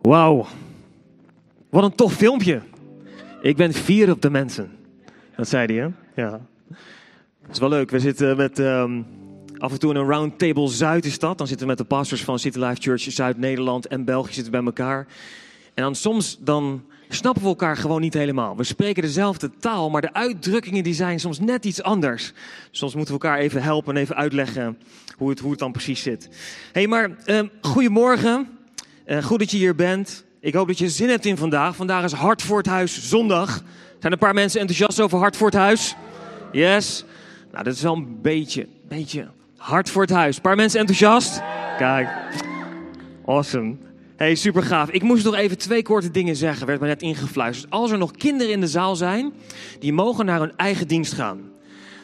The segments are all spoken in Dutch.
Wauw. Wat een tof filmpje. Ik ben fier op de mensen. Dat zei hij, hè? Ja. Dat is wel leuk. We zitten met ehm, af en toe in een roundtable Zuid is. Dan zitten we met de pastors van City Life Church Zuid-Nederland en België zitten bij elkaar. En dan soms dan snappen we elkaar gewoon niet helemaal. We spreken dezelfde taal, maar de uitdrukkingen die zijn soms net iets anders. Soms moeten we elkaar even helpen en even uitleggen hoe het, hoe het dan precies zit. hey, maar uh, goedemorgen. Uh, goed dat je hier bent. Ik hoop dat je zin hebt in vandaag. Vandaag is Hart voor het Huis zondag. Zijn een paar mensen enthousiast over Hart voor het Huis? Yes. Nou, dat is wel een beetje, beetje hard voor het huis. Een paar mensen enthousiast? Kijk. Awesome. Hey, super gaaf. Ik moest nog even twee korte dingen zeggen, werd me net ingefluisterd. Als er nog kinderen in de zaal zijn, die mogen naar hun eigen dienst gaan.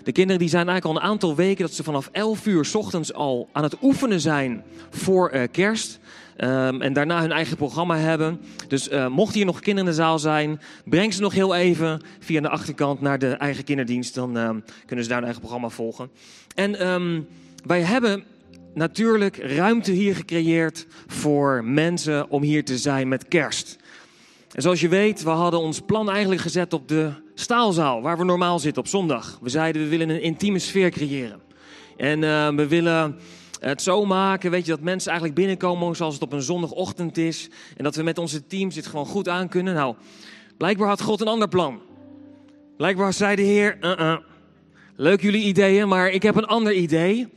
De kinderen die zijn eigenlijk al een aantal weken dat ze vanaf 11 uur ochtends al aan het oefenen zijn voor uh, kerst. Um, en daarna hun eigen programma hebben. Dus uh, mocht hier nog kinderen in de zaal zijn, breng ze nog heel even via de achterkant naar de eigen kinderdienst. Dan uh, kunnen ze daar hun eigen programma volgen. En um, wij hebben natuurlijk ruimte hier gecreëerd voor mensen om hier te zijn met kerst. En zoals je weet, we hadden ons plan eigenlijk gezet op de staalzaal, waar we normaal zitten op zondag. We zeiden we willen een intieme sfeer creëren. En uh, we willen het zo maken, weet je, dat mensen eigenlijk binnenkomen zoals het op een zondagochtend is. En dat we met onze teams dit gewoon goed aan kunnen. Nou, blijkbaar had God een ander plan. Blijkbaar zei de Heer, uh -uh. leuk jullie ideeën, maar ik heb een ander idee.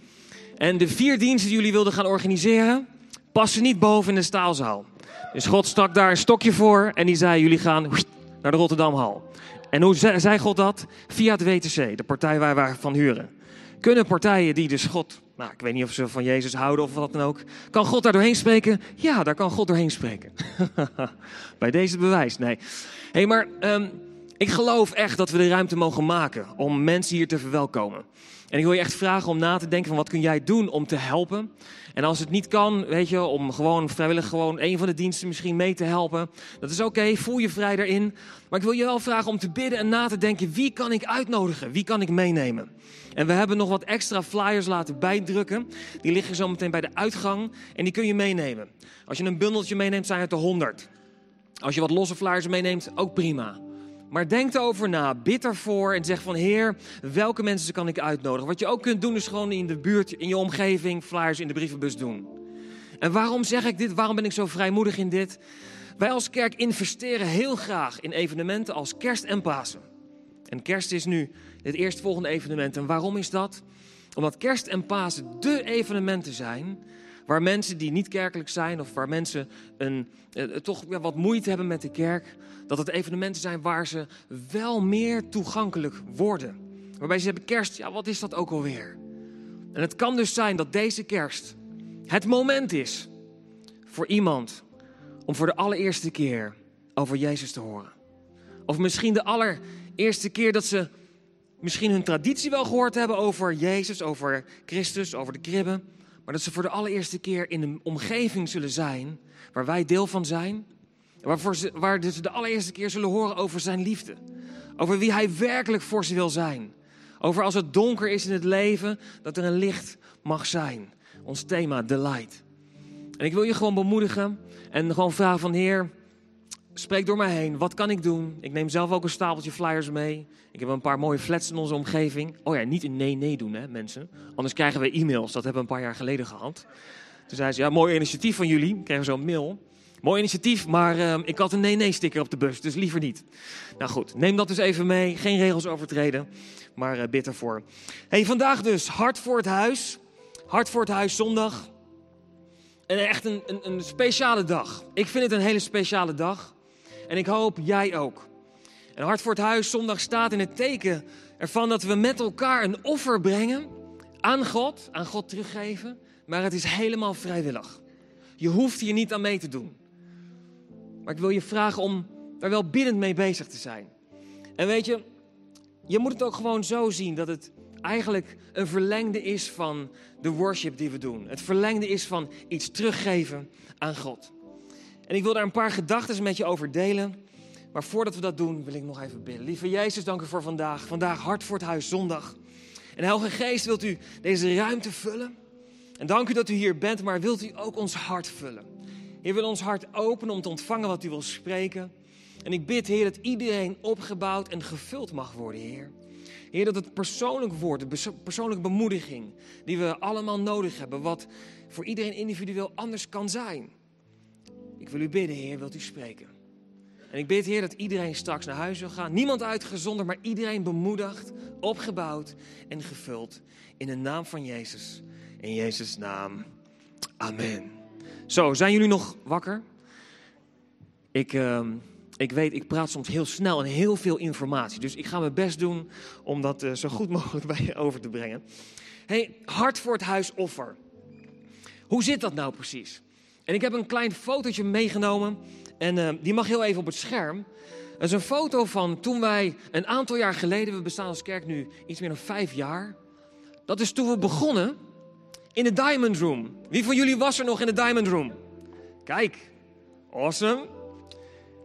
En de vier diensten die jullie wilden gaan organiseren, passen niet boven in de staalzaal. Dus God stak daar een stokje voor en die zei, jullie gaan naar de Rotterdamhal. En hoe zei God dat? Via het WTC, de partij waar wij van huren. Kunnen partijen die dus God, nou ik weet niet of ze van Jezus houden of wat dan ook, kan God daar doorheen spreken? Ja, daar kan God doorheen spreken. Bij deze bewijs, nee. Hé, hey, maar um, ik geloof echt dat we de ruimte mogen maken om mensen hier te verwelkomen. En ik wil je echt vragen om na te denken van wat kun jij doen om te helpen. En als het niet kan, weet je, om gewoon vrijwillig gewoon een van de diensten misschien mee te helpen. Dat is oké, voel je vrij daarin. Maar ik wil je wel vragen om te bidden en na te denken, wie kan ik uitnodigen? Wie kan ik meenemen? En we hebben nog wat extra flyers laten bijdrukken. Die liggen zo meteen bij de uitgang en die kun je meenemen. Als je een bundeltje meeneemt, zijn het er 100. Als je wat losse flyers meeneemt, ook prima. Maar denk erover na, bid ervoor en zeg van Heer, welke mensen kan ik uitnodigen? Wat je ook kunt doen is gewoon in de buurt, in je omgeving, flyers in de brievenbus doen. En waarom zeg ik dit? Waarom ben ik zo vrijmoedig in dit? Wij als kerk investeren heel graag in evenementen als kerst en Pasen. En kerst is nu het eerstvolgende evenement. En waarom is dat? Omdat kerst en Pasen de evenementen zijn waar mensen die niet kerkelijk zijn of waar mensen een, eh, toch ja, wat moeite hebben met de kerk, dat het evenementen zijn waar ze wel meer toegankelijk worden. Waarbij ze hebben kerst, ja wat is dat ook alweer? En het kan dus zijn dat deze kerst het moment is voor iemand om voor de allereerste keer over Jezus te horen. Of misschien de allereerste keer dat ze misschien hun traditie wel gehoord hebben over Jezus, over Christus, over de kribben. Maar dat ze voor de allereerste keer in een omgeving zullen zijn waar wij deel van zijn. Waarvoor ze, waar ze de allereerste keer zullen horen over zijn liefde. Over wie hij werkelijk voor ze wil zijn. Over als het donker is in het leven, dat er een licht mag zijn. Ons thema, the light. En ik wil je gewoon bemoedigen en gewoon vragen van Heer, spreek door mij heen. Wat kan ik doen? Ik neem zelf ook een stapeltje flyers mee. Ik heb een paar mooie flats in onze omgeving. Oh ja, niet een nee-nee doen, hè, mensen. Anders krijgen we e-mails. Dat hebben we een paar jaar geleden gehad. Toen zei ze, ja, mooi initiatief van jullie. Ik zo'n mail. Mooi initiatief, maar uh, ik had een nee-nee-sticker op de bus, dus liever niet. Nou goed, neem dat dus even mee. Geen regels overtreden, maar uh, bid ervoor. Hey, vandaag dus Hart voor het Huis. Hart voor het Huis zondag. En echt een, een, een speciale dag. Ik vind het een hele speciale dag. En ik hoop jij ook. En Hart voor het Huis zondag staat in het teken ervan dat we met elkaar een offer brengen aan God, aan God teruggeven. Maar het is helemaal vrijwillig. Je hoeft hier niet aan mee te doen. Maar ik wil je vragen om daar wel biddend mee bezig te zijn. En weet je, je moet het ook gewoon zo zien dat het eigenlijk een verlengde is van de worship die we doen. Het verlengde is van iets teruggeven aan God. En ik wil daar een paar gedachten met je over delen. Maar voordat we dat doen, wil ik nog even bidden. Lieve Jezus, dank u voor vandaag. Vandaag hart voor het huis, zondag. En Heilige Geest, wilt u deze ruimte vullen? En dank u dat u hier bent, maar wilt u ook ons hart vullen? Heer, wil ons hart openen om te ontvangen wat u wil spreken. En ik bid, Heer, dat iedereen opgebouwd en gevuld mag worden, Heer. Heer, dat het persoonlijk wordt, de persoonlijke bemoediging die we allemaal nodig hebben, wat voor iedereen individueel anders kan zijn. Ik wil u bidden, Heer, wilt u spreken? En ik bid, Heer, dat iedereen straks naar huis wil gaan. Niemand uitgezonderd, maar iedereen bemoedigd, opgebouwd en gevuld. In de naam van Jezus. In Jezus' naam. Amen. Zo, zijn jullie nog wakker? Ik, uh, ik weet, ik praat soms heel snel en heel veel informatie. Dus ik ga mijn best doen om dat uh, zo goed mogelijk bij je over te brengen. hey, hart voor het huisoffer. Hoe zit dat nou precies? En ik heb een klein fotootje meegenomen. En uh, die mag heel even op het scherm. Dat is een foto van toen wij een aantal jaar geleden, we bestaan als kerk nu iets meer dan vijf jaar. Dat is toen we begonnen in de Diamond Room. Wie van jullie was er nog in de Diamond Room? Kijk, awesome.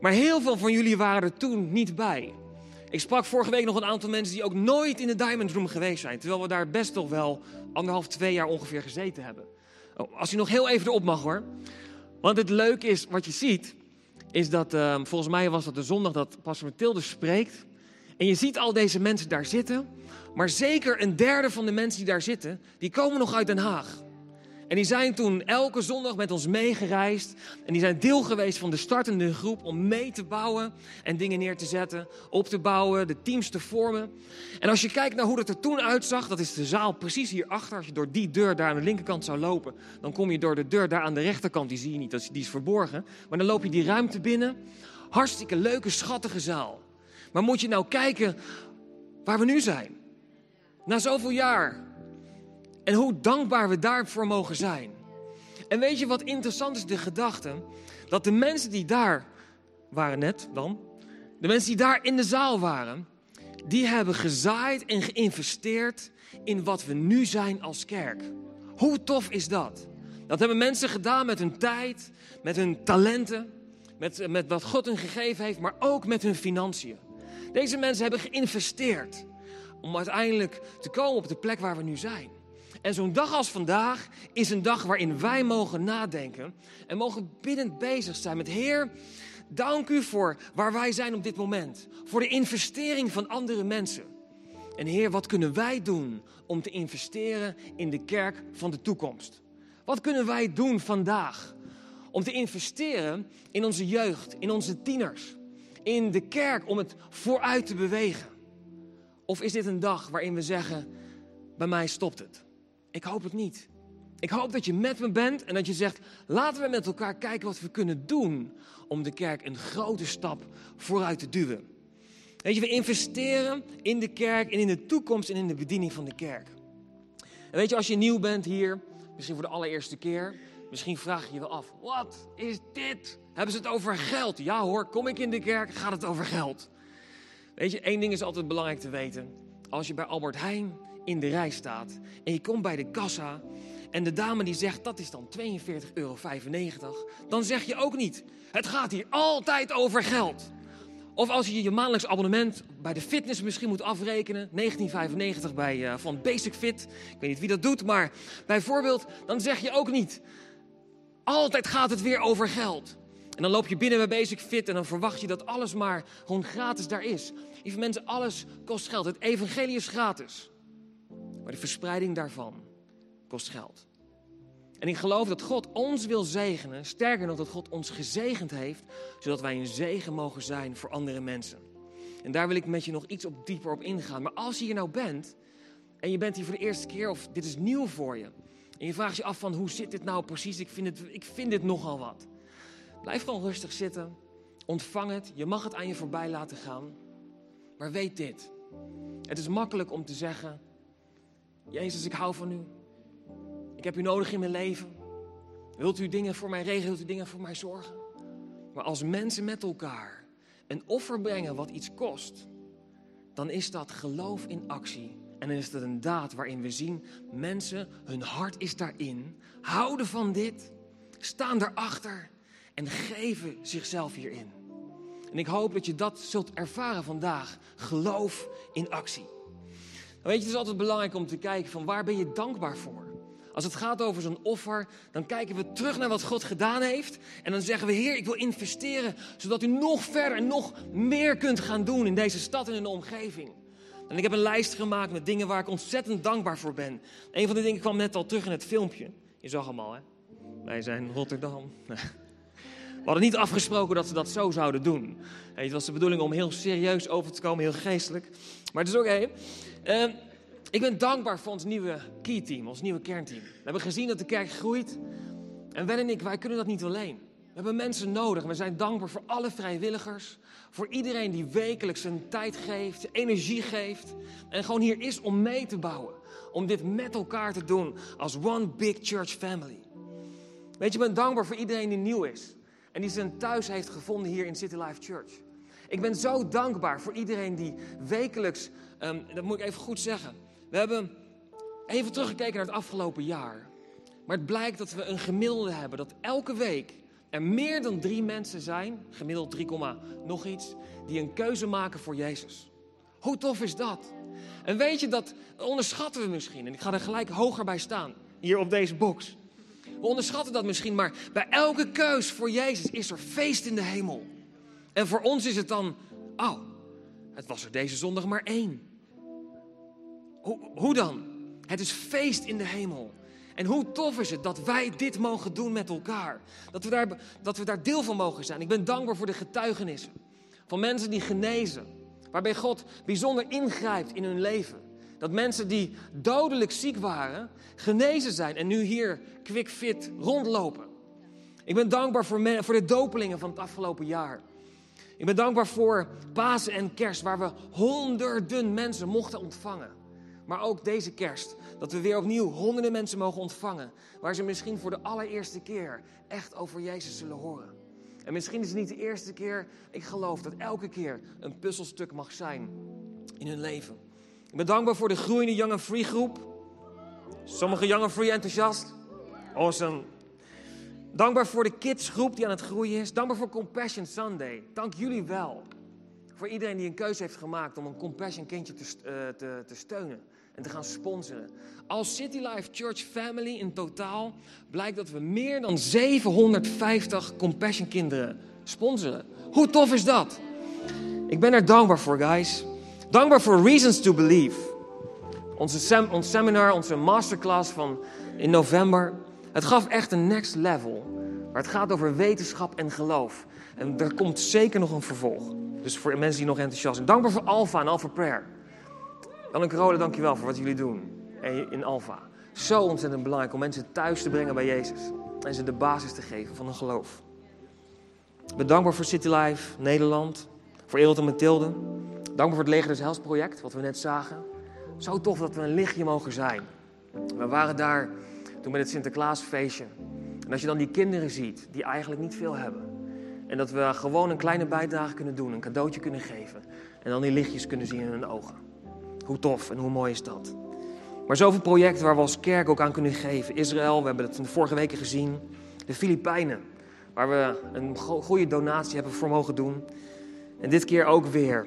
Maar heel veel van jullie waren er toen niet bij. Ik sprak vorige week nog een aantal mensen die ook nooit in de Diamond Room geweest zijn. Terwijl we daar best toch wel anderhalf, twee jaar ongeveer gezeten hebben. Oh, als je nog heel even erop mag hoor. Want het leuke is, wat je ziet, is dat, uh, volgens mij was dat de zondag dat Pastor Mathilde spreekt. En je ziet al deze mensen daar zitten. Maar zeker een derde van de mensen die daar zitten, die komen nog uit Den Haag. En die zijn toen elke zondag met ons meegereisd. En die zijn deel geweest van de startende groep om mee te bouwen en dingen neer te zetten, op te bouwen, de teams te vormen. En als je kijkt naar hoe dat er toen uitzag, dat is de zaal precies hierachter. Als je door die deur daar aan de linkerkant zou lopen, dan kom je door de deur daar aan de rechterkant. Die zie je niet, die is verborgen. Maar dan loop je die ruimte binnen. Hartstikke leuke, schattige zaal. Maar moet je nou kijken waar we nu zijn? Na zoveel jaar. En hoe dankbaar we daarvoor mogen zijn. En weet je wat interessant is? De gedachte dat de mensen die daar waren net dan, de mensen die daar in de zaal waren, die hebben gezaaid en geïnvesteerd in wat we nu zijn als kerk. Hoe tof is dat? Dat hebben mensen gedaan met hun tijd, met hun talenten, met, met wat God hun gegeven heeft, maar ook met hun financiën. Deze mensen hebben geïnvesteerd om uiteindelijk te komen op de plek waar we nu zijn. En zo'n dag als vandaag is een dag waarin wij mogen nadenken en mogen biddend bezig zijn met Heer, dank u voor waar wij zijn op dit moment. Voor de investering van andere mensen. En Heer, wat kunnen wij doen om te investeren in de kerk van de toekomst? Wat kunnen wij doen vandaag om te investeren in onze jeugd, in onze tieners, in de kerk om het vooruit te bewegen? Of is dit een dag waarin we zeggen: bij mij stopt het? Ik hoop het niet. Ik hoop dat je met me bent en dat je zegt: laten we met elkaar kijken wat we kunnen doen om de kerk een grote stap vooruit te duwen. Weet je, we investeren in de kerk en in de toekomst en in de bediening van de kerk. En weet je, als je nieuw bent hier, misschien voor de allereerste keer, misschien vraag je je wel af: wat is dit? Hebben ze het over geld? Ja hoor, kom ik in de kerk, gaat het over geld. Weet je, één ding is altijd belangrijk te weten. Als je bij Albert Heijn in de rij staat en je komt bij de kassa en de dame die zegt dat is dan 42,95 euro, dan zeg je ook niet, het gaat hier altijd over geld. Of als je je maandelijks abonnement bij de fitness misschien moet afrekenen, 19,95 bij uh, van Basic Fit, ik weet niet wie dat doet, maar bijvoorbeeld, dan zeg je ook niet, altijd gaat het weer over geld. En dan loop je binnen bij Basic Fit en dan verwacht je dat alles maar gewoon gratis daar is. Lieve mensen, alles kost geld. Het evangelie is gratis. Maar de verspreiding daarvan kost geld. En ik geloof dat God ons wil zegenen, sterker nog dat God ons gezegend heeft, zodat wij een zegen mogen zijn voor andere mensen. En daar wil ik met je nog iets op dieper op ingaan. Maar als je hier nou bent en je bent hier voor de eerste keer of dit is nieuw voor je. En je vraagt je af van hoe zit dit nou precies? Ik vind, het, ik vind dit nogal wat. Blijf gewoon rustig zitten. Ontvang het. Je mag het aan je voorbij laten gaan. Maar weet dit. Het is makkelijk om te zeggen: Jezus, ik hou van u. Ik heb u nodig in mijn leven. Wilt u dingen voor mij regelen? Wilt u dingen voor mij zorgen? Maar als mensen met elkaar een offer brengen wat iets kost, dan is dat geloof in actie. En dan is dat een daad waarin we zien, mensen, hun hart is daarin, houden van dit, staan erachter en geven zichzelf hierin. En ik hoop dat je dat zult ervaren vandaag. Geloof in actie. Weet je, het is altijd belangrijk om te kijken van waar ben je dankbaar voor? Als het gaat over zo'n offer, dan kijken we terug naar wat God gedaan heeft. En dan zeggen we, Heer, ik wil investeren, zodat u nog verder en nog meer kunt gaan doen in deze stad en in de omgeving. En ik heb een lijst gemaakt met dingen waar ik ontzettend dankbaar voor ben. Een van die dingen kwam net al terug in het filmpje. Je zag hem al, hè? Wij zijn Rotterdam. We hadden niet afgesproken dat ze dat zo zouden doen. Het was de bedoeling om heel serieus over te komen, heel geestelijk. Maar het is ook Okay. Ehm, ik ben dankbaar voor ons nieuwe key team, ons nieuwe kernteam. We hebben gezien dat de kerk groeit. En Wen en ik, wij kunnen dat niet alleen. We hebben mensen nodig. We zijn dankbaar voor alle vrijwilligers. Voor iedereen die wekelijks zijn tijd geeft, energie geeft. En gewoon hier is om mee te bouwen. Om dit met elkaar te doen als one big church family. Weet je, ik ben dankbaar voor iedereen die nieuw is. En die zijn thuis heeft gevonden hier in City Life Church. Ik ben zo dankbaar voor iedereen die wekelijks, um, dat moet ik even goed zeggen. We hebben even teruggekeken naar het afgelopen jaar. Maar het blijkt dat we een gemiddelde hebben. Dat elke week er meer dan drie mensen zijn, gemiddeld 3, nog iets, die een keuze maken voor Jezus. Hoe tof is dat? En weet je, dat onderschatten we misschien. En ik ga er gelijk hoger bij staan, hier op deze box. We onderschatten dat misschien, maar bij elke keus voor Jezus is er feest in de hemel. En voor ons is het dan, oh, het was er deze zondag maar één. Hoe, hoe dan? Het is feest in de hemel. En hoe tof is het dat wij dit mogen doen met elkaar? Dat we, daar, dat we daar deel van mogen zijn. Ik ben dankbaar voor de getuigenissen van mensen die genezen. Waarbij God bijzonder ingrijpt in hun leven. Dat mensen die dodelijk ziek waren, genezen zijn en nu hier quick fit rondlopen. Ik ben dankbaar voor, voor de dopelingen van het afgelopen jaar. Ik ben dankbaar voor Pasen en Kerst, waar we honderden mensen mochten ontvangen. Maar ook deze kerst, dat we weer opnieuw honderden mensen mogen ontvangen. Waar ze misschien voor de allereerste keer echt over Jezus zullen horen. En misschien is het niet de eerste keer. Ik geloof dat elke keer een puzzelstuk mag zijn in hun leven. Ik ben dankbaar voor de groeiende Young and Free groep. Sommige Young and Free enthousiast. Awesome. Dankbaar voor de kids groep die aan het groeien is. Dankbaar voor Compassion Sunday. Dank jullie wel. Voor iedereen die een keuze heeft gemaakt om een Compassion kindje te, uh, te, te steunen en te gaan sponsoren. Als City Life Church Family in totaal blijkt dat we meer dan 750 Compassion kinderen sponsoren. Hoe tof is dat? Ik ben er dankbaar voor, guys. Dankbaar voor Reasons to Believe. Onze sem ons seminar, onze masterclass van in november. Het gaf echt een next level. Maar het gaat over wetenschap en geloof. En er komt zeker nog een vervolg. Dus voor mensen die nog enthousiast zijn. Dankbaar voor Alpha en Alpha Prayer. Dan een Rode, dankjewel voor wat jullie doen in Alpha. Zo ontzettend belangrijk om mensen thuis te brengen bij Jezus. En ze de basis te geven van hun geloof. Bedankbaar voor City Life Nederland. Voor Ereld en Mathilde. Dankbaar voor het Leger des Hels project, wat we net zagen. Zo tof dat we een lichtje mogen zijn. We waren daar toen met het Sinterklaasfeestje. En als je dan die kinderen ziet, die eigenlijk niet veel hebben. En dat we gewoon een kleine bijdrage kunnen doen, een cadeautje kunnen geven. En dan die lichtjes kunnen zien in hun ogen. Hoe tof en hoe mooi is dat? Maar zoveel projecten waar we als kerk ook aan kunnen geven. Israël, we hebben het de vorige weken gezien. De Filipijnen, waar we een goede donatie hebben voor mogen doen. En dit keer ook weer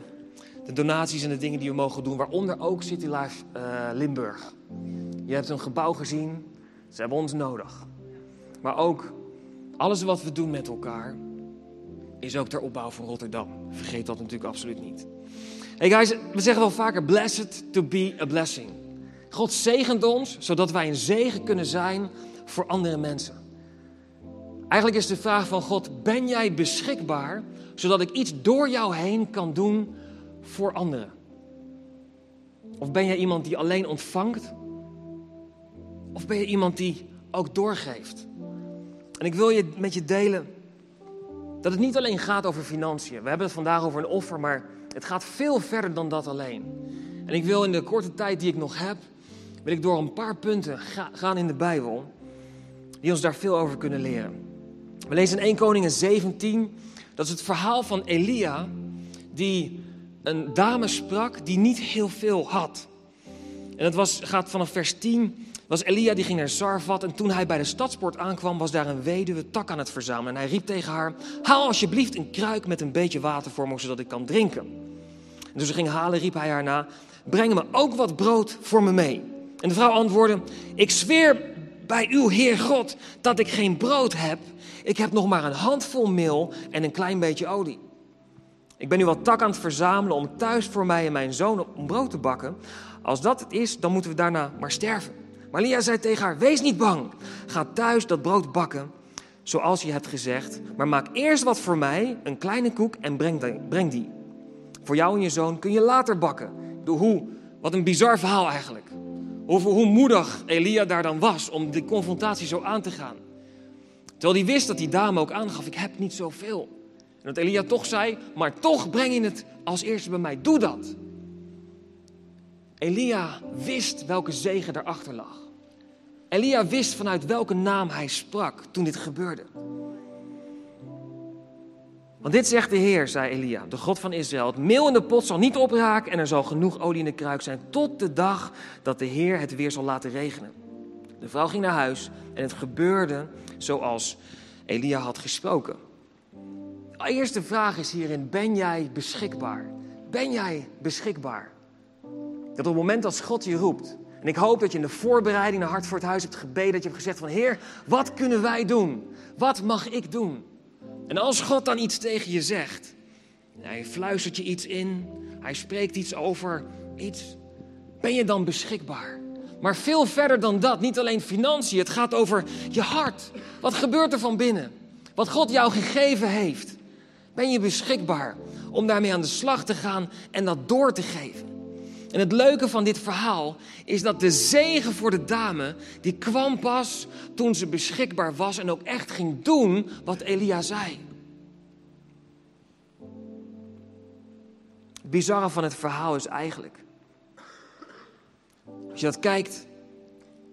de donaties en de dingen die we mogen doen, waaronder ook City Life uh, Limburg. Je hebt een gebouw gezien, ze hebben ons nodig. Maar ook alles wat we doen met elkaar is ook ter opbouw van Rotterdam. Vergeet dat natuurlijk absoluut niet. Hey guys, we zeggen wel vaker blessed to be a blessing. God zegent ons zodat wij een zegen kunnen zijn voor andere mensen. Eigenlijk is de vraag van God: ben jij beschikbaar zodat ik iets door jou heen kan doen voor anderen? Of ben jij iemand die alleen ontvangt? Of ben je iemand die ook doorgeeft? En ik wil je met je delen dat het niet alleen gaat over financiën. We hebben het vandaag over een offer, maar het gaat veel verder dan dat alleen. En ik wil in de korte tijd die ik nog heb, wil ik door een paar punten gaan in de Bijbel, die ons daar veel over kunnen leren. We lezen in 1 Koningen 17, dat is het verhaal van Elia, die een dame sprak die niet heel veel had. En het was, gaat vanaf vers 10 was Elia die ging naar Sarfat en toen hij bij de stadspoort aankwam was daar een weduwe tak aan het verzamelen. En hij riep tegen haar, haal alsjeblieft een kruik met een beetje water voor me zodat ik kan drinken. En toen ze ging halen riep hij haar na, breng me ook wat brood voor me mee. En de vrouw antwoordde, ik zweer bij uw Heer God dat ik geen brood heb. Ik heb nog maar een handvol meel en een klein beetje olie. Ik ben nu wat tak aan het verzamelen om thuis voor mij en mijn zoon om brood te bakken. Als dat het is, dan moeten we daarna maar sterven. Maar Lia zei tegen haar: Wees niet bang. Ga thuis dat brood bakken, zoals je hebt gezegd. Maar maak eerst wat voor mij, een kleine koek, en breng die. Voor jou en je zoon kun je later bakken. Hoe, wat een bizar verhaal eigenlijk. Hoe moedig Elia daar dan was om die confrontatie zo aan te gaan. Terwijl hij wist dat die dame ook aangaf: Ik heb niet zoveel. En dat Elia toch zei: Maar toch breng je het als eerste bij mij. Doe dat. Elia wist welke zegen erachter lag. Elia wist vanuit welke naam hij sprak toen dit gebeurde. Want dit zegt de Heer, zei Elia, de God van Israël. Het meel in de pot zal niet opraken en er zal genoeg olie in de kruik zijn tot de dag dat de Heer het weer zal laten regenen. De vrouw ging naar huis en het gebeurde zoals Elia had gesproken. De eerste vraag is hierin, ben jij beschikbaar? Ben jij beschikbaar? Dat op het moment dat God je roept, en ik hoop dat je in de voorbereiding naar Hart voor het Huis hebt gebeden, dat je hebt gezegd van Heer, wat kunnen wij doen? Wat mag ik doen? En als God dan iets tegen je zegt, hij fluistert je iets in, hij spreekt iets over iets, ben je dan beschikbaar? Maar veel verder dan dat, niet alleen financiën, het gaat over je hart. Wat gebeurt er van binnen? Wat God jou gegeven heeft. Ben je beschikbaar om daarmee aan de slag te gaan en dat door te geven? En het leuke van dit verhaal is dat de zegen voor de dame, die kwam pas toen ze beschikbaar was en ook echt ging doen wat Elia zei. Het bizarre van het verhaal is eigenlijk, als je dat kijkt,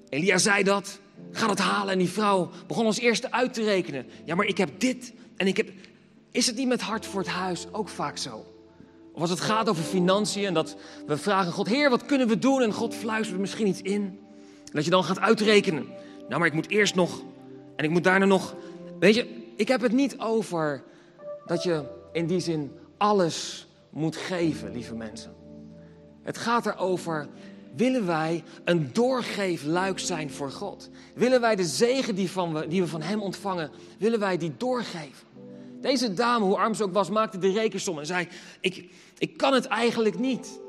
Elia zei dat, ga dat halen en die vrouw begon als eerste uit te rekenen. Ja, maar ik heb dit en ik heb... Is het niet met hart voor het huis ook vaak zo? Of als het gaat over financiën en dat we vragen God, Heer, wat kunnen we doen? En God fluistert misschien iets in. En dat je dan gaat uitrekenen. Nou, maar ik moet eerst nog en ik moet daarna nog. Weet je, ik heb het niet over dat je in die zin alles moet geven, lieve mensen. Het gaat erover, willen wij een doorgeefluik zijn voor God? Willen wij de zegen die, van we, die we van Hem ontvangen, willen wij die doorgeven? Deze dame, hoe arm ze ook was, maakte de rekensom en zei: ik, ik kan het eigenlijk niet.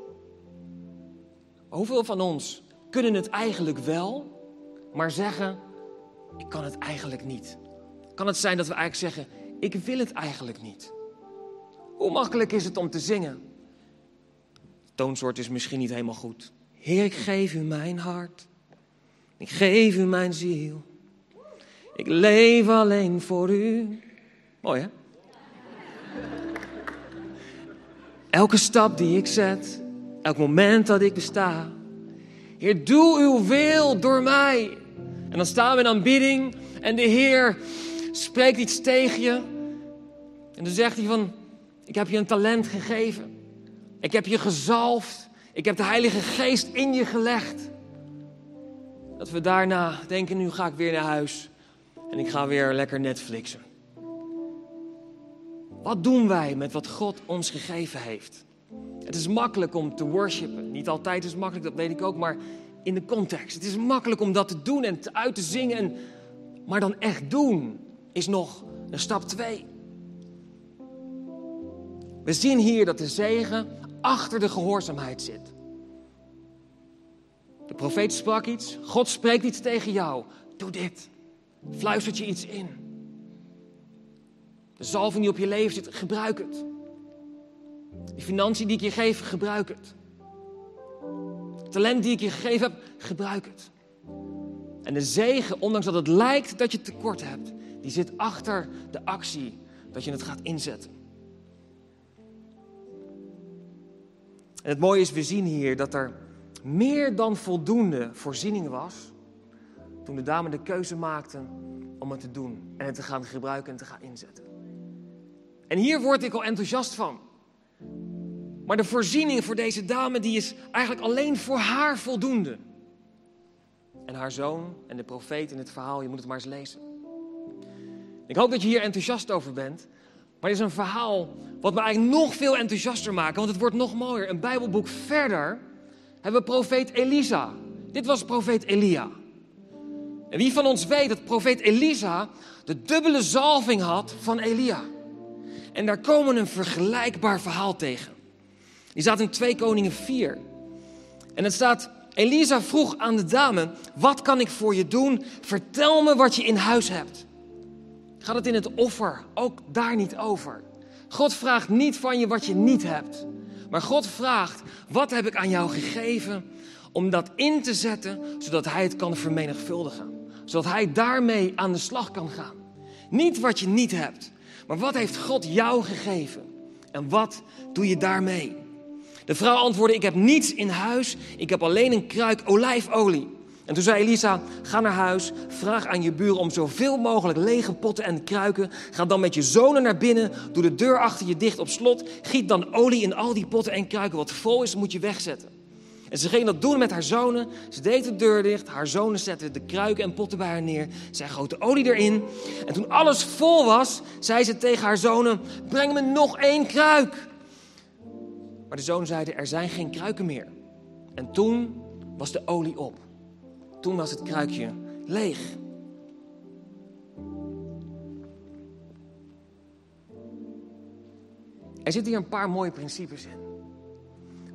Hoeveel van ons kunnen het eigenlijk wel, maar zeggen: Ik kan het eigenlijk niet? Kan het zijn dat we eigenlijk zeggen: Ik wil het eigenlijk niet? Hoe makkelijk is het om te zingen? Toonsoort is misschien niet helemaal goed. Heer, ik geef u mijn hart. Ik geef u mijn ziel. Ik leef alleen voor u. Mooi hè? Elke stap die ik zet, elk moment dat ik besta. Heer, doe uw wil door mij. En dan staan we in aanbidding en de Heer spreekt iets tegen je. En dan zegt hij van, ik heb je een talent gegeven. Ik heb je gezalfd. Ik heb de Heilige Geest in je gelegd. Dat we daarna denken, nu ga ik weer naar huis. En ik ga weer lekker Netflixen. Wat doen wij met wat God ons gegeven heeft? Het is makkelijk om te worshipen. Niet altijd is het makkelijk, dat weet ik ook, maar in de context. Het is makkelijk om dat te doen en te uit te zingen. En, maar dan echt doen is nog een stap twee. We zien hier dat de zegen achter de gehoorzaamheid zit. De profeet sprak iets, God spreekt iets tegen jou. Doe dit. Fluistert je iets in. De zalving die op je leven zit, gebruik het. Die financiën die ik je geef, gebruik het. het talent die ik je gegeven heb, gebruik het. En de zegen, ondanks dat het lijkt dat je tekort hebt, die zit achter de actie dat je het gaat inzetten. En het mooie is, we zien hier dat er meer dan voldoende voorziening was toen de dame de keuze maakte om het te doen en het te gaan gebruiken en te gaan inzetten. En hier word ik al enthousiast van. Maar de voorziening voor deze dame die is eigenlijk alleen voor haar voldoende. En haar zoon en de profeet in het verhaal, je moet het maar eens lezen. Ik hoop dat je hier enthousiast over bent. Maar het is een verhaal wat me eigenlijk nog veel enthousiaster maakt, want het wordt nog mooier. Een Bijbelboek verder hebben we profeet Elisa. Dit was profeet Elia. En wie van ons weet dat profeet Elisa de dubbele zalving had van Elia? En daar komen een vergelijkbaar verhaal tegen. Die staat in 2 Koningen 4. En het staat, Elisa vroeg aan de dame, wat kan ik voor je doen? Vertel me wat je in huis hebt. Gaat het in het offer ook daar niet over? God vraagt niet van je wat je niet hebt. Maar God vraagt, wat heb ik aan jou gegeven om dat in te zetten, zodat Hij het kan vermenigvuldigen. Zodat Hij daarmee aan de slag kan gaan. Niet wat je niet hebt, maar wat heeft God jou gegeven? En wat doe je daarmee? De vrouw antwoordde, ik heb niets in huis, ik heb alleen een kruik olijfolie. En toen zei Elisa, ga naar huis, vraag aan je buren om zoveel mogelijk lege potten en kruiken. Ga dan met je zonen naar binnen, doe de deur achter je dicht op slot. Giet dan olie in al die potten en kruiken. Wat vol is, moet je wegzetten. En ze ging dat doen met haar zonen. Ze deed de deur dicht. Haar zonen zetten de kruiken en potten bij haar neer. Zij goot de olie erin. En toen alles vol was, zei ze tegen haar zonen: Breng me nog één kruik. Maar de zonen zeiden: Er zijn geen kruiken meer. En toen was de olie op. Toen was het kruikje leeg. Er zitten hier een paar mooie principes in.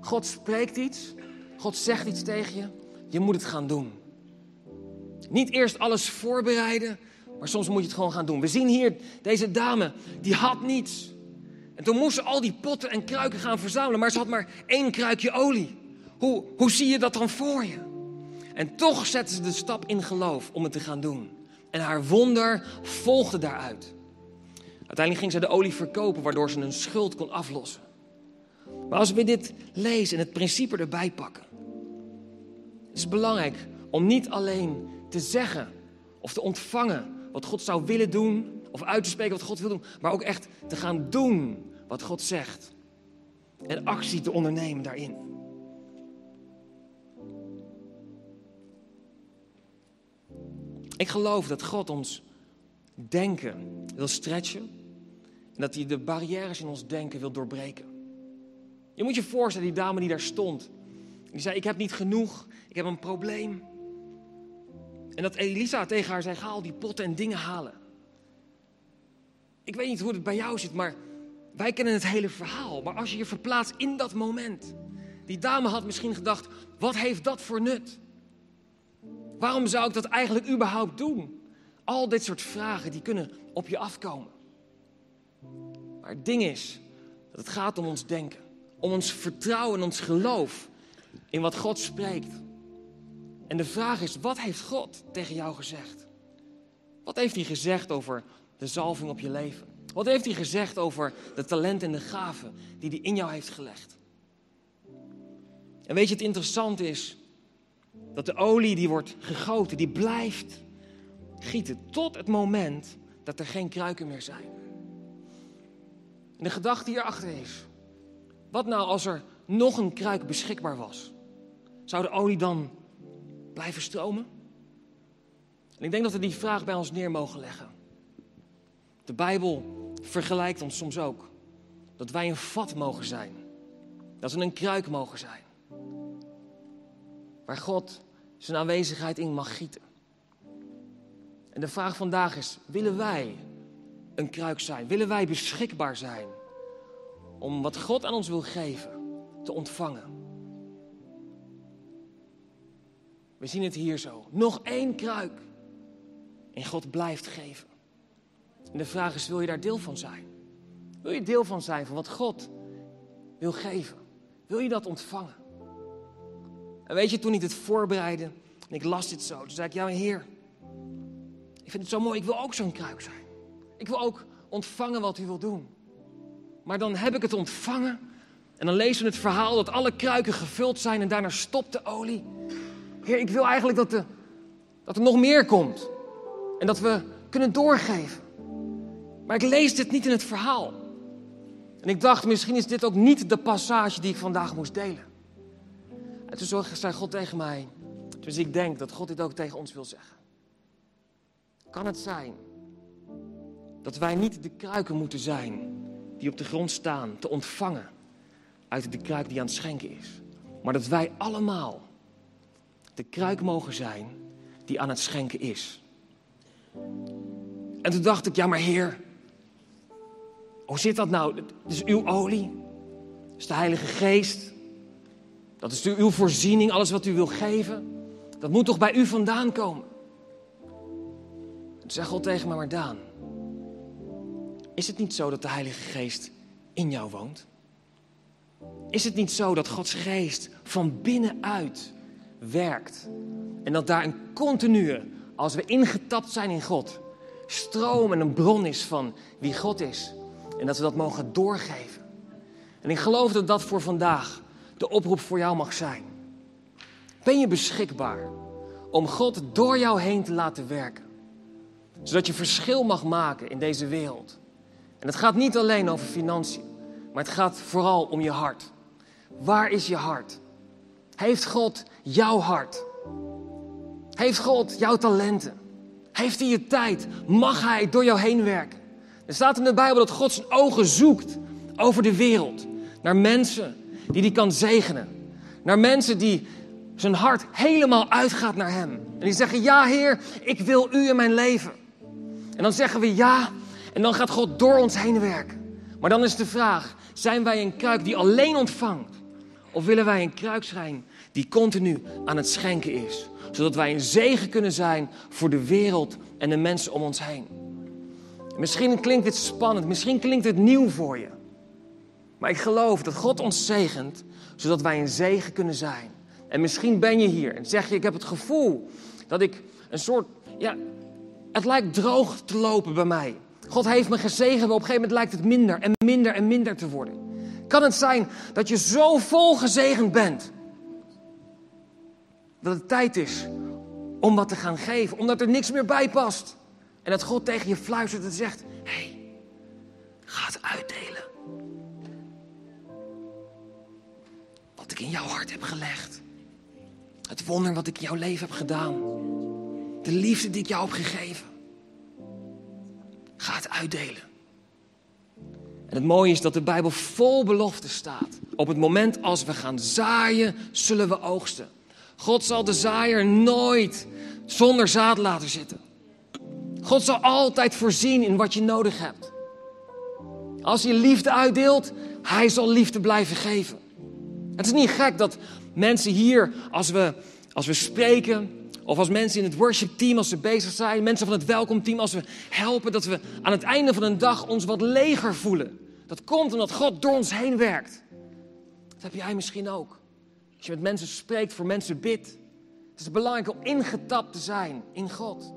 God spreekt iets, God zegt iets tegen je, je moet het gaan doen. Niet eerst alles voorbereiden, maar soms moet je het gewoon gaan doen. We zien hier deze dame, die had niets. En toen moest ze al die potten en kruiken gaan verzamelen, maar ze had maar één kruikje olie. Hoe, hoe zie je dat dan voor je? En toch zette ze de stap in geloof om het te gaan doen. En haar wonder volgde daaruit. Uiteindelijk ging ze de olie verkopen, waardoor ze een schuld kon aflossen. Maar als we dit lezen en het principe erbij pakken, het is belangrijk om niet alleen te zeggen of te ontvangen wat God zou willen doen, of uit te spreken wat God wil doen, maar ook echt te gaan doen wat God zegt. En actie te ondernemen daarin. Ik geloof dat God ons denken wil stretchen en dat hij de barrières in ons denken wil doorbreken. Je moet je voorstellen, die dame die daar stond. Die zei, ik heb niet genoeg, ik heb een probleem. En dat Elisa tegen haar zei, ga al die potten en dingen halen. Ik weet niet hoe het bij jou zit, maar wij kennen het hele verhaal. Maar als je je verplaatst in dat moment. Die dame had misschien gedacht, wat heeft dat voor nut? Waarom zou ik dat eigenlijk überhaupt doen? Al dit soort vragen die kunnen op je afkomen. Maar het ding is dat het gaat om ons denken. Om ons vertrouwen en ons geloof in wat God spreekt. En de vraag is, wat heeft God tegen jou gezegd? Wat heeft hij gezegd over de zalving op je leven? Wat heeft hij gezegd over de talent en de gaven die hij in jou heeft gelegd? En weet je, het interessante is dat de olie die wordt gegoten, die blijft gieten tot het moment dat er geen kruiken meer zijn. En de gedachte hierachter is, wat nou als er nog een kruik beschikbaar was? Zou de olie dan blijven stromen? En ik denk dat we die vraag bij ons neer mogen leggen. De Bijbel vergelijkt ons soms ook dat wij een vat mogen zijn. Dat we een kruik mogen zijn. Waar God zijn aanwezigheid in mag gieten. En de vraag vandaag is: willen wij een kruik zijn? Willen wij beschikbaar zijn om wat God aan ons wil geven te ontvangen? We zien het hier zo. Nog één kruik. En God blijft geven. En de vraag is: wil je daar deel van zijn? Wil je deel van zijn van wat God wil geven? Wil je dat ontvangen? En weet je, toen ik het voorbereidde en ik las dit zo, toen zei ik: Ja, Heer, ik vind het zo mooi, ik wil ook zo'n kruik zijn. Ik wil ook ontvangen wat u wil doen. Maar dan heb ik het ontvangen en dan lezen we het verhaal dat alle kruiken gevuld zijn en daarna stopt de olie. Heer, ik wil eigenlijk dat, de, dat er nog meer komt en dat we kunnen doorgeven. Maar ik lees dit niet in het verhaal. En ik dacht, misschien is dit ook niet de passage die ik vandaag moest delen. En toen zei God tegen mij, dus ik denk dat God dit ook tegen ons wil zeggen. Kan het zijn dat wij niet de kruiken moeten zijn die op de grond staan te ontvangen uit de kruik die aan het schenken is, maar dat wij allemaal de kruik mogen zijn die aan het schenken is. En toen dacht ik, ja maar Heer, hoe zit dat nou? Het is uw olie, het is de Heilige Geest, dat is uw voorziening, alles wat u wil geven. Dat moet toch bij u vandaan komen? Zei God tegen me, maar Daan, is het niet zo dat de Heilige Geest in jou woont? Is het niet zo dat Gods geest van binnenuit werkt? En dat daar een continue, als we ingetapt zijn in God, stroom en een bron is van wie God is. En dat we dat mogen doorgeven. En ik geloof dat dat voor vandaag de oproep voor jou mag zijn. Ben je beschikbaar om God door jou heen te laten werken? Zodat je verschil mag maken in deze wereld. En het gaat niet alleen over financiën, maar het gaat vooral om je hart. Waar is je hart? Heeft God jouw hart? Heeft God jouw talenten? Heeft hij je tijd? Mag hij door jou heen werken? Er staat in de Bijbel dat God zijn ogen zoekt over de wereld. Naar mensen die hij kan zegenen. Naar mensen die zijn hart helemaal uitgaat naar hem. En die zeggen, ja Heer, ik wil u in mijn leven. En dan zeggen we ja en dan gaat God door ons heen werken. Maar dan is de vraag, zijn wij een kruik die alleen ontvangt? Of willen wij een kruik zijn die continu aan het schenken is? Zodat wij een zegen kunnen zijn voor de wereld en de mensen om ons heen. Misschien klinkt dit spannend, misschien klinkt het nieuw voor je. Maar ik geloof dat God ons zegent, zodat wij een zegen kunnen zijn. En misschien ben je hier en zeg je, ik heb het gevoel dat ik een soort, ja, het lijkt droog te lopen bij mij. God heeft me gezegend, maar op een gegeven moment lijkt het minder en minder en minder te worden. Kan het zijn dat je zo vol gezegend bent, dat het tijd is om wat te gaan geven, omdat er niks meer bij past. En dat God tegen je fluistert en zegt, hé, hey, ga het uitdelen. Wat ik in jouw hart heb gelegd. Het wonder wat ik in jouw leven heb gedaan. De liefde die ik jou heb gegeven. Ga het uitdelen. En het mooie is dat de Bijbel vol belofte staat. Op het moment als we gaan zaaien, zullen we oogsten. God zal de zaaier nooit zonder zaad laten zitten. God zal altijd voorzien in wat je nodig hebt. Als je liefde uitdeelt, hij zal liefde blijven geven. Het is niet gek dat mensen hier, als we, als we spreken, of als mensen in het worship-team, als ze bezig zijn, mensen van het welkomteam, als we helpen, dat we aan het einde van een dag ons wat leger voelen. Dat komt omdat God door ons heen werkt. Dat heb jij misschien ook. Als je met mensen spreekt, voor mensen bidt. Het belangrijk om ingetapt te zijn in God.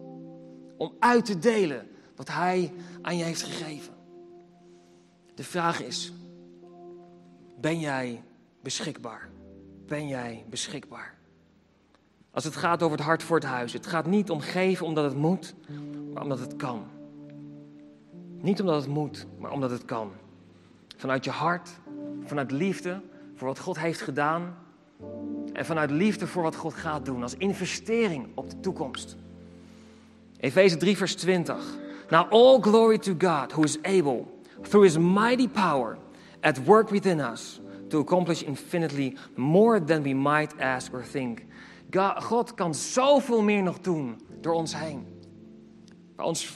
Om uit te delen wat Hij aan je heeft gegeven. De vraag is, ben jij beschikbaar? Ben jij beschikbaar? Als het gaat over het hart voor het huis. Het gaat niet om geven omdat het moet, maar omdat het kan. Niet omdat het moet, maar omdat het kan. Vanuit je hart, vanuit liefde voor wat God heeft gedaan. En vanuit liefde voor wat God gaat doen als investering op de toekomst. Efeze 3, vers 20. Now all glory to God, who is able, through his mighty power, at work within us, to accomplish infinitely more than we might ask or think. God kan zoveel meer nog doen door ons heen. Waar ons,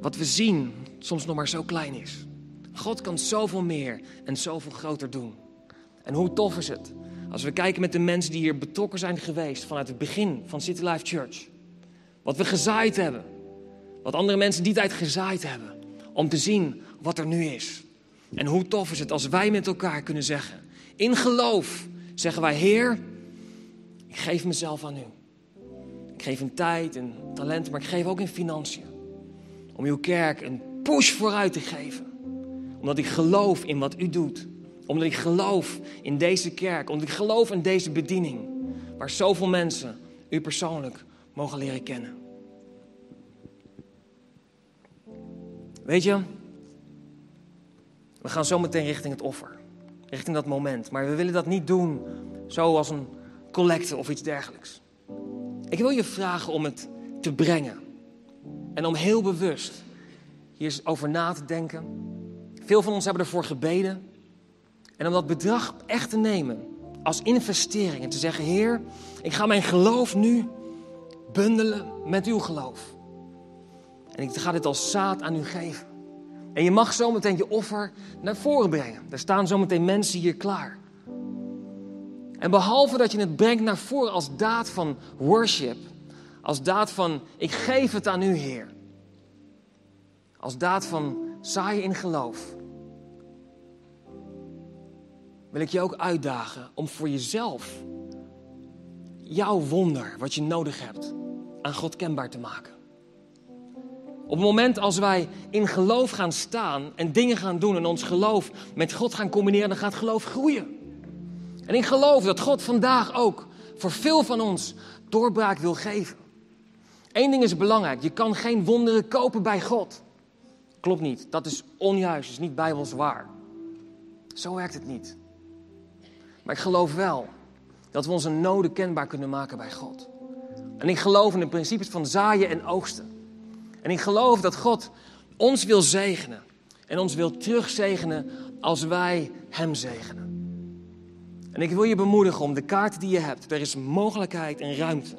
wat we zien soms nog maar zo klein is. God kan zoveel meer en zoveel groter doen. En hoe tof is het als we kijken met de mensen die hier betrokken zijn geweest vanuit het begin van City Life Church. Wat we gezaaid hebben. Wat andere mensen die tijd gezaaid hebben. Om te zien wat er nu is. En hoe tof is het als wij met elkaar kunnen zeggen. In geloof zeggen wij, Heer, ik geef mezelf aan u. Ik geef in tijd en talenten, maar ik geef ook in financiën. Om uw kerk een push vooruit te geven. Omdat ik geloof in wat u doet. Omdat ik geloof in deze kerk. Omdat ik geloof in deze bediening. Waar zoveel mensen u persoonlijk mogen leren kennen. Weet je, we gaan zo meteen richting het offer. Richting dat moment. Maar we willen dat niet doen zoals een collecte of iets dergelijks. Ik wil je vragen om het te brengen. En om heel bewust hier over na te denken. Veel van ons hebben ervoor gebeden. En om dat bedrag echt te nemen als investering. En te zeggen, Heer, ik ga mijn geloof nu bundelen met uw geloof. En ik ga dit als zaad aan u geven. En je mag zometeen je offer naar voren brengen. Er staan zometeen mensen hier klaar. En behalve dat je het brengt naar voren als daad van worship, als daad van ik geef het aan u, Heer. Als daad van zaaien in geloof. Wil ik je ook uitdagen om voor jezelf jouw wonder, wat je nodig hebt, aan God kenbaar te maken. Op het moment als wij in geloof gaan staan en dingen gaan doen en ons geloof met God gaan combineren, dan gaat geloof groeien. En ik geloof dat God vandaag ook voor veel van ons doorbraak wil geven. Eén ding is belangrijk: je kan geen wonderen kopen bij God. Klopt niet, dat is onjuist, is niet bijbels waar. Zo werkt het niet. Maar ik geloof wel dat we onze noden kenbaar kunnen maken bij God. En ik geloof in de principes van zaaien en oogsten. En ik geloof dat God ons wil zegenen en ons wil terugzegenen als wij Hem zegenen. En ik wil je bemoedigen om de kaarten die je hebt, er is mogelijkheid en ruimte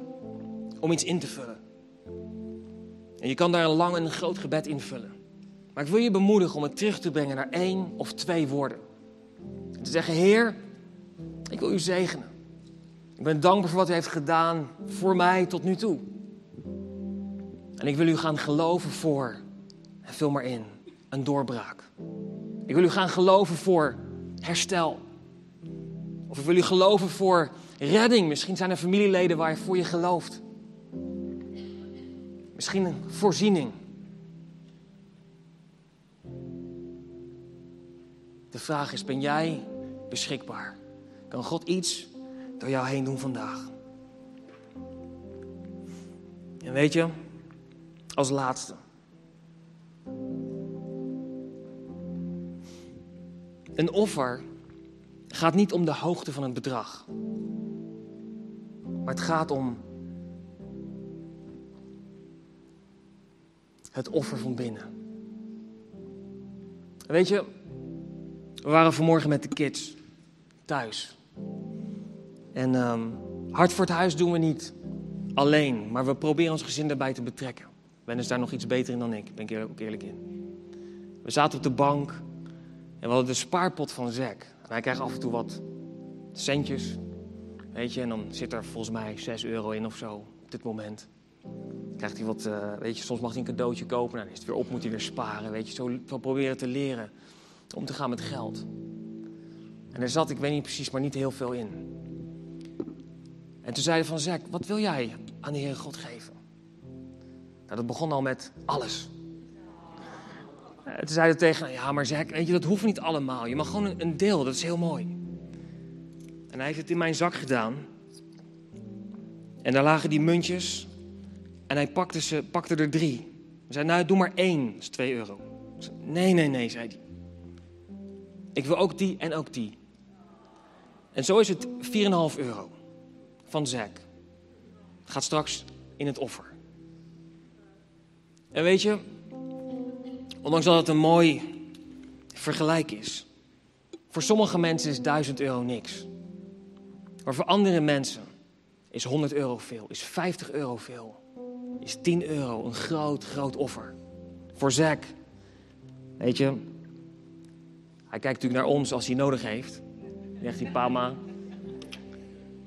om iets in te vullen. En je kan daar een lang en groot gebed invullen. Maar ik wil je bemoedigen om het terug te brengen naar één of twee woorden. En te zeggen, Heer, ik wil u zegenen. Ik ben dankbaar voor wat u heeft gedaan voor mij tot nu toe. En ik wil u gaan geloven voor, en vul maar in, een doorbraak. Ik wil u gaan geloven voor herstel. Of wil u geloven voor redding. Misschien zijn er familieleden waar je voor je gelooft. Misschien een voorziening. De vraag is, ben jij beschikbaar? Kan God iets door jou heen doen vandaag? En weet je, als laatste. Een offer gaat niet om de hoogte van het bedrag. Maar het gaat om het offer van binnen. Weet je, we waren vanmorgen met de kids thuis. En um, hart voor het huis doen we niet alleen, maar we proberen ons gezin daarbij te betrekken. Ben is daar nog iets beter in dan ik, ben ik ook eerlijk in. We zaten op de bank en we hadden de spaarpot van Zack. En hij krijgt af en toe wat centjes, weet je, en dan zit er volgens mij 6 euro in of zo op dit moment. Krijgt hij wat, uh, weet je, soms mag hij een cadeautje kopen, nou, dan is het weer op, moet hij weer sparen, weet je, zo, proberen te leren om te gaan met geld. En er zat, ik weet niet precies, maar niet heel veel in. En toen zei hij van, Zack, wat wil jij aan de Heer God geven? Nou, dat begon al met alles. En toen zei hij tegen ja, maar Zack, weet je, dat hoeft niet allemaal. Je mag gewoon een, deel, dat is heel mooi. En hij heeft het in mijn zak gedaan. En daar lagen die muntjes. En hij pakte, ze, pakte er drie. Hij zei, nou, doe maar één, dat is twee euro. Nee, nee, nee, zei hij. Ik wil ook die en ook die. En zo is het 4,5 euro van Zack. Gaat straks in het offer. En weet je, ondanks dat het een mooi vergelijk is, voor sommige mensen is 1000 euro niks. Maar voor andere mensen is 100 euro veel, is 50 euro veel, is 10 euro een groot, groot offer. Voor Zack, weet je, hij kijkt natuurlijk naar ons als hij nodig heeft. Zegt hij, Pama.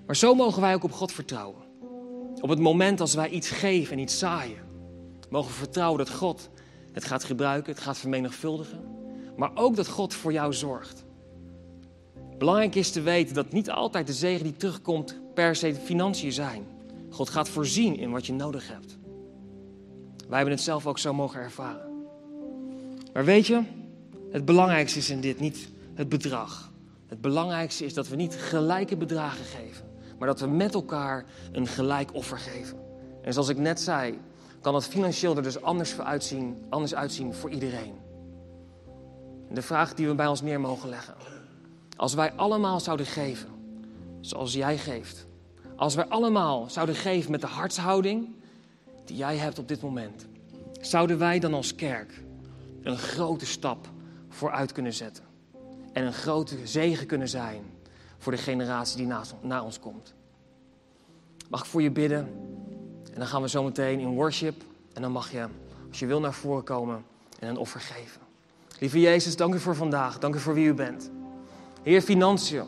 Maar zo mogen wij ook op God vertrouwen. Op het moment als wij iets geven en iets zaaien, mogen we vertrouwen dat God het gaat gebruiken, het gaat vermenigvuldigen. Maar ook dat God voor jou zorgt. Belangrijk is te weten dat niet altijd de zegen die terugkomt per se de financiën zijn. God gaat voorzien in wat je nodig hebt. Wij hebben het zelf ook zo mogen ervaren. Maar weet je, het belangrijkste is in dit niet het bedrag. Het belangrijkste is dat we niet gelijke bedragen geven, maar dat we met elkaar een gelijk offer geven. En zoals ik net zei, kan het financieel er dus anders, uitzien, anders uitzien voor iedereen. En de vraag die we bij ons neer mogen leggen. Als wij allemaal zouden geven zoals jij geeft. Als wij allemaal zouden geven met de hartshouding die jij hebt op dit moment. Zouden wij dan als kerk een grote stap vooruit kunnen zetten. En een grote zegen kunnen zijn voor de generatie die na ons komt. Mag ik voor je bidden? En dan gaan we zo meteen in worship. En dan mag je, als je wil, naar voren komen en een offer geven. Lieve Jezus, dank u voor vandaag. Dank u voor wie u bent. Heer, financiën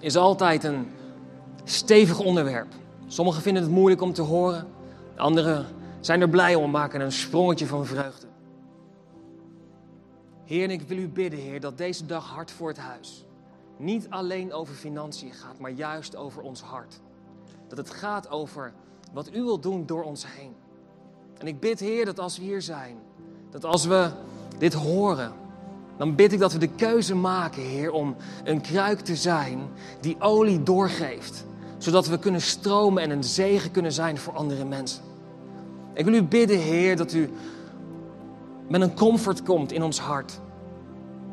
is altijd een stevig onderwerp. Sommigen vinden het moeilijk om te horen. Anderen zijn er blij om en maken een sprongetje van vreugde. Heer, ik wil u bidden, Heer, dat deze dag hart voor het huis niet alleen over financiën gaat, maar juist over ons hart. Dat het gaat over wat u wilt doen door ons heen. En ik bid, Heer, dat als we hier zijn, dat als we dit horen, dan bid ik dat we de keuze maken, Heer, om een kruik te zijn die olie doorgeeft. Zodat we kunnen stromen en een zegen kunnen zijn voor andere mensen. Ik wil u bidden, Heer, dat u met een comfort komt in ons hart.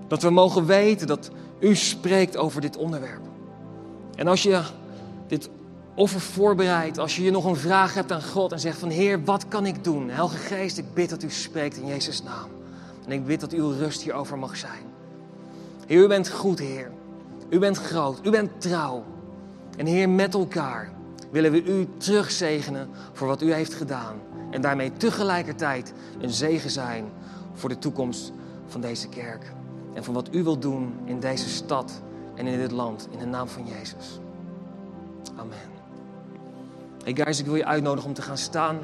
Dat we mogen weten dat u spreekt over dit onderwerp. En als je dit offer voorbereidt, als je je nog een vraag hebt aan God en zegt van Heer, wat kan ik doen? Heilige Geest, ik bid dat u spreekt in Jezus' naam. En ik bid dat uw rust hierover mag zijn. Heer, u bent goed, Heer. U bent groot, u bent trouw. En Heer, met elkaar willen we u terugzegenen voor wat u heeft gedaan. En daarmee tegelijkertijd een zegen zijn voor de toekomst van deze kerk. En voor wat u wilt doen in deze stad en in dit land. In de naam van Jezus. Amen. Hey guys, ik wil je uitnodigen om te gaan staan.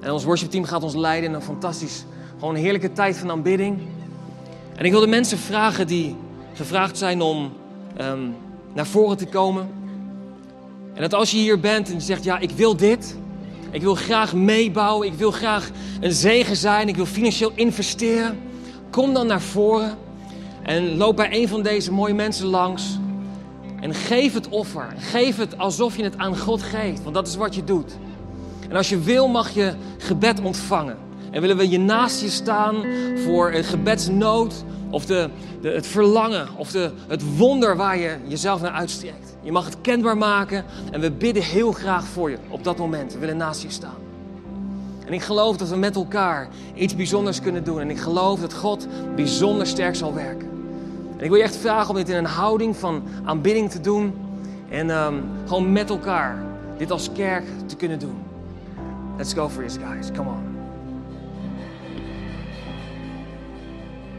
En ons worshipteam gaat ons leiden in een fantastisch, gewoon heerlijke tijd van aanbidding. En ik wil de mensen vragen die gevraagd zijn om ehm, naar voren te komen. En dat als je hier bent en je zegt, ja, ik wil dit. Ik wil graag meebouwen. Ik wil graag een zegen zijn. Ik wil financieel investeren. Kom dan naar voren en loop bij een van deze mooie mensen langs. En geef het offer. Geef het alsof je het aan God geeft, want dat is wat je doet. En als je wil, mag je gebed ontvangen. En willen we je naast je staan voor een gebedsnood of de, de, het verlangen of de, het wonder waar je jezelf naar uitstrekt. Je mag het kenbaar maken en we bidden heel graag voor je op dat moment. We willen naast je staan. En ik geloof dat we met elkaar iets bijzonders kunnen doen. En ik geloof dat God bijzonder sterk zal werken. En ik wil je echt vragen om dit in een houding van aanbidding te doen. En um, gewoon met elkaar dit als kerk te kunnen doen. Let's go for this, guys. Come on.